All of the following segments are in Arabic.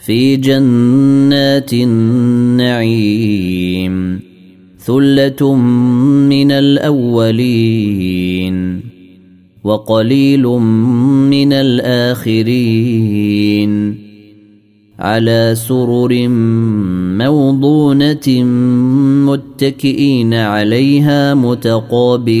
في جنات النعيم ثلة من الأولين وقليل من الآخرين على سرر موضونة متكئين عليها متقابلين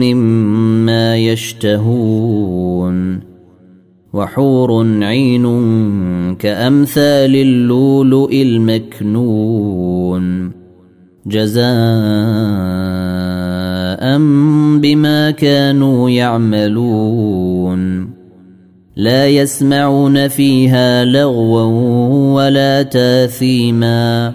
مما يشتهون وحور عين كأمثال اللؤلؤ المكنون جزاء بما كانوا يعملون لا يسمعون فيها لغوا ولا تاثيما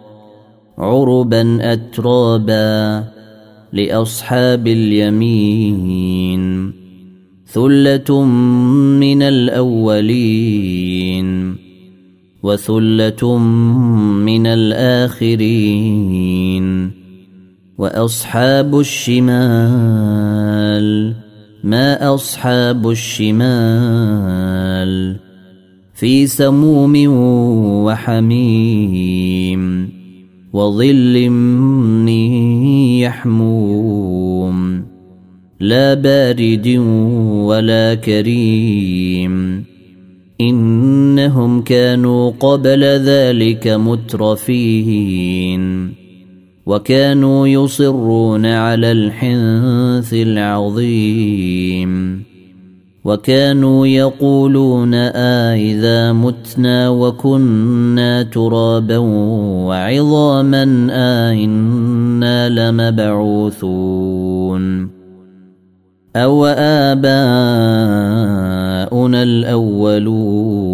عربا اترابا لأصحاب اليمين ثلة من الأولين وثلة من الآخرين وأصحاب الشمال ما أصحاب الشمال في سموم وحميم. وظل من يحموم. لا بارد ولا كريم. إنهم كانوا قبل ذلك مترفين. وكانوا يصرون على الحنث العظيم. وكانوا يقولون آإذا متنا وكنا ترابا وعظاما آئنا لمبعوثون أو آباؤنا الأولون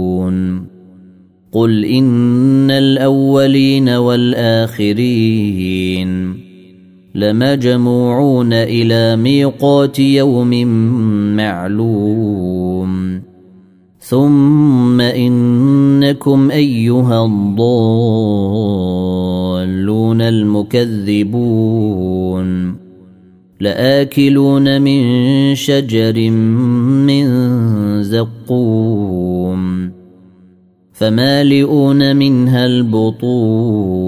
قل إن الأولين والآخرين لمجموعون إلى ميقات يوم معلوم. ثم إنكم أيها الضالون المكذبون. لآكلون من شجر من زقوم. فمالئون منها البطون.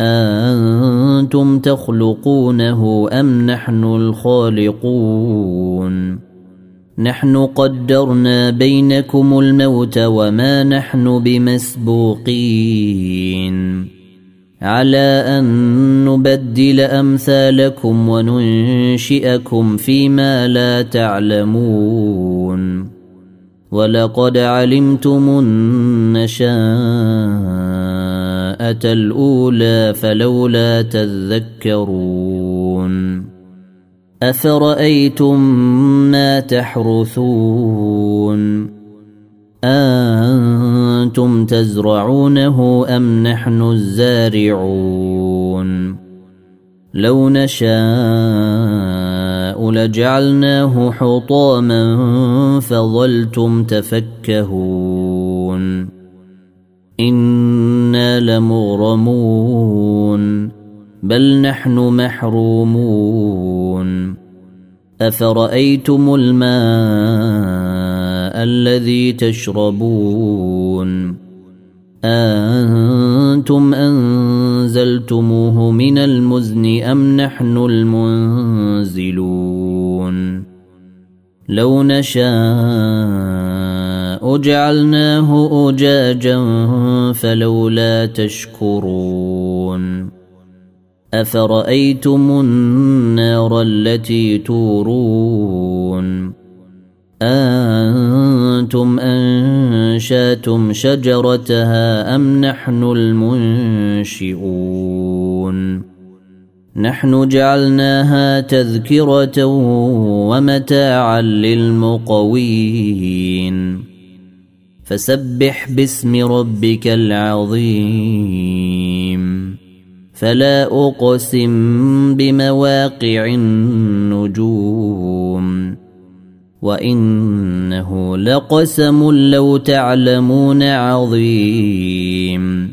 أأنتم تخلقونه أم نحن الخالقون؟ نحن قدرنا بينكم الموت وما نحن بمسبوقين. على أن نبدل أمثالكم وننشئكم فيما لا تعلمون. ولقد علمتم النشاءة الأولى فلولا تذكرون. أفرأيتم ما تحرثون؟ أنتم تزرعونه أم نحن الزارعون؟ لو نشاء لجعلناه حطاما فظلتم تفكهون. أنا لمغرمون بل نحن محرومون افرايتم الماء الذي تشربون أنتم أنزلتموه من المزن أم نحن المنزلون لو نشاء جعلناه أجاجا فلولا تشكرون. أفرأيتم النار التي تورون؟ أنتم أنشأتم شجرتها أم نحن المنشئون؟ نحن جعلناها تذكرة ومتاعا للمقوين. فسبح باسم ربك العظيم. فلا أقسم بمواقع النجوم. وإنه لقسم لو تعلمون عظيم.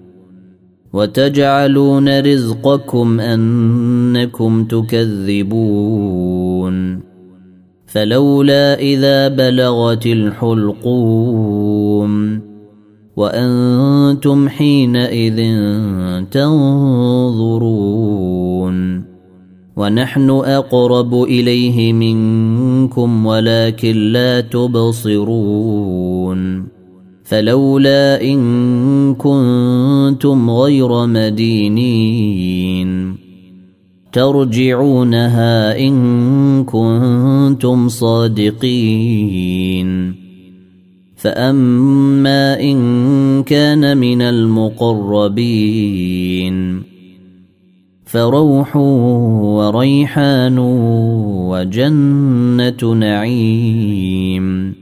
وتجعلون رزقكم أنكم تكذبون. فلولا إذا بلغت الحلقوم. وأنتم حينئذ تنظرون. ونحن أقرب إليه منكم ولكن لا تبصرون. فلولا إن كنتم غير مدينين. ترجعونها إن كنتم صادقين. فأما إن كان من المقربين. فروح وريحان وجنة نعيم.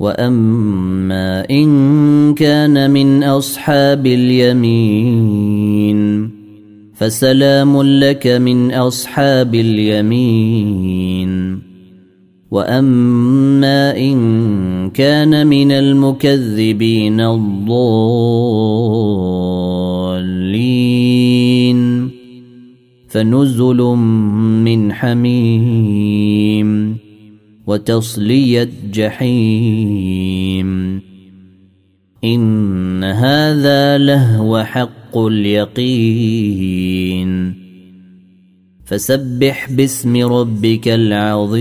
وأما إن كان من أصحاب اليمين فسلام لك من أصحاب اليمين واما ان كان من المكذبين الضالين فنزل من حميم وتصلية جحيم. إن هذا لهو حق اليقين. فسبح باسم ربك العظيم.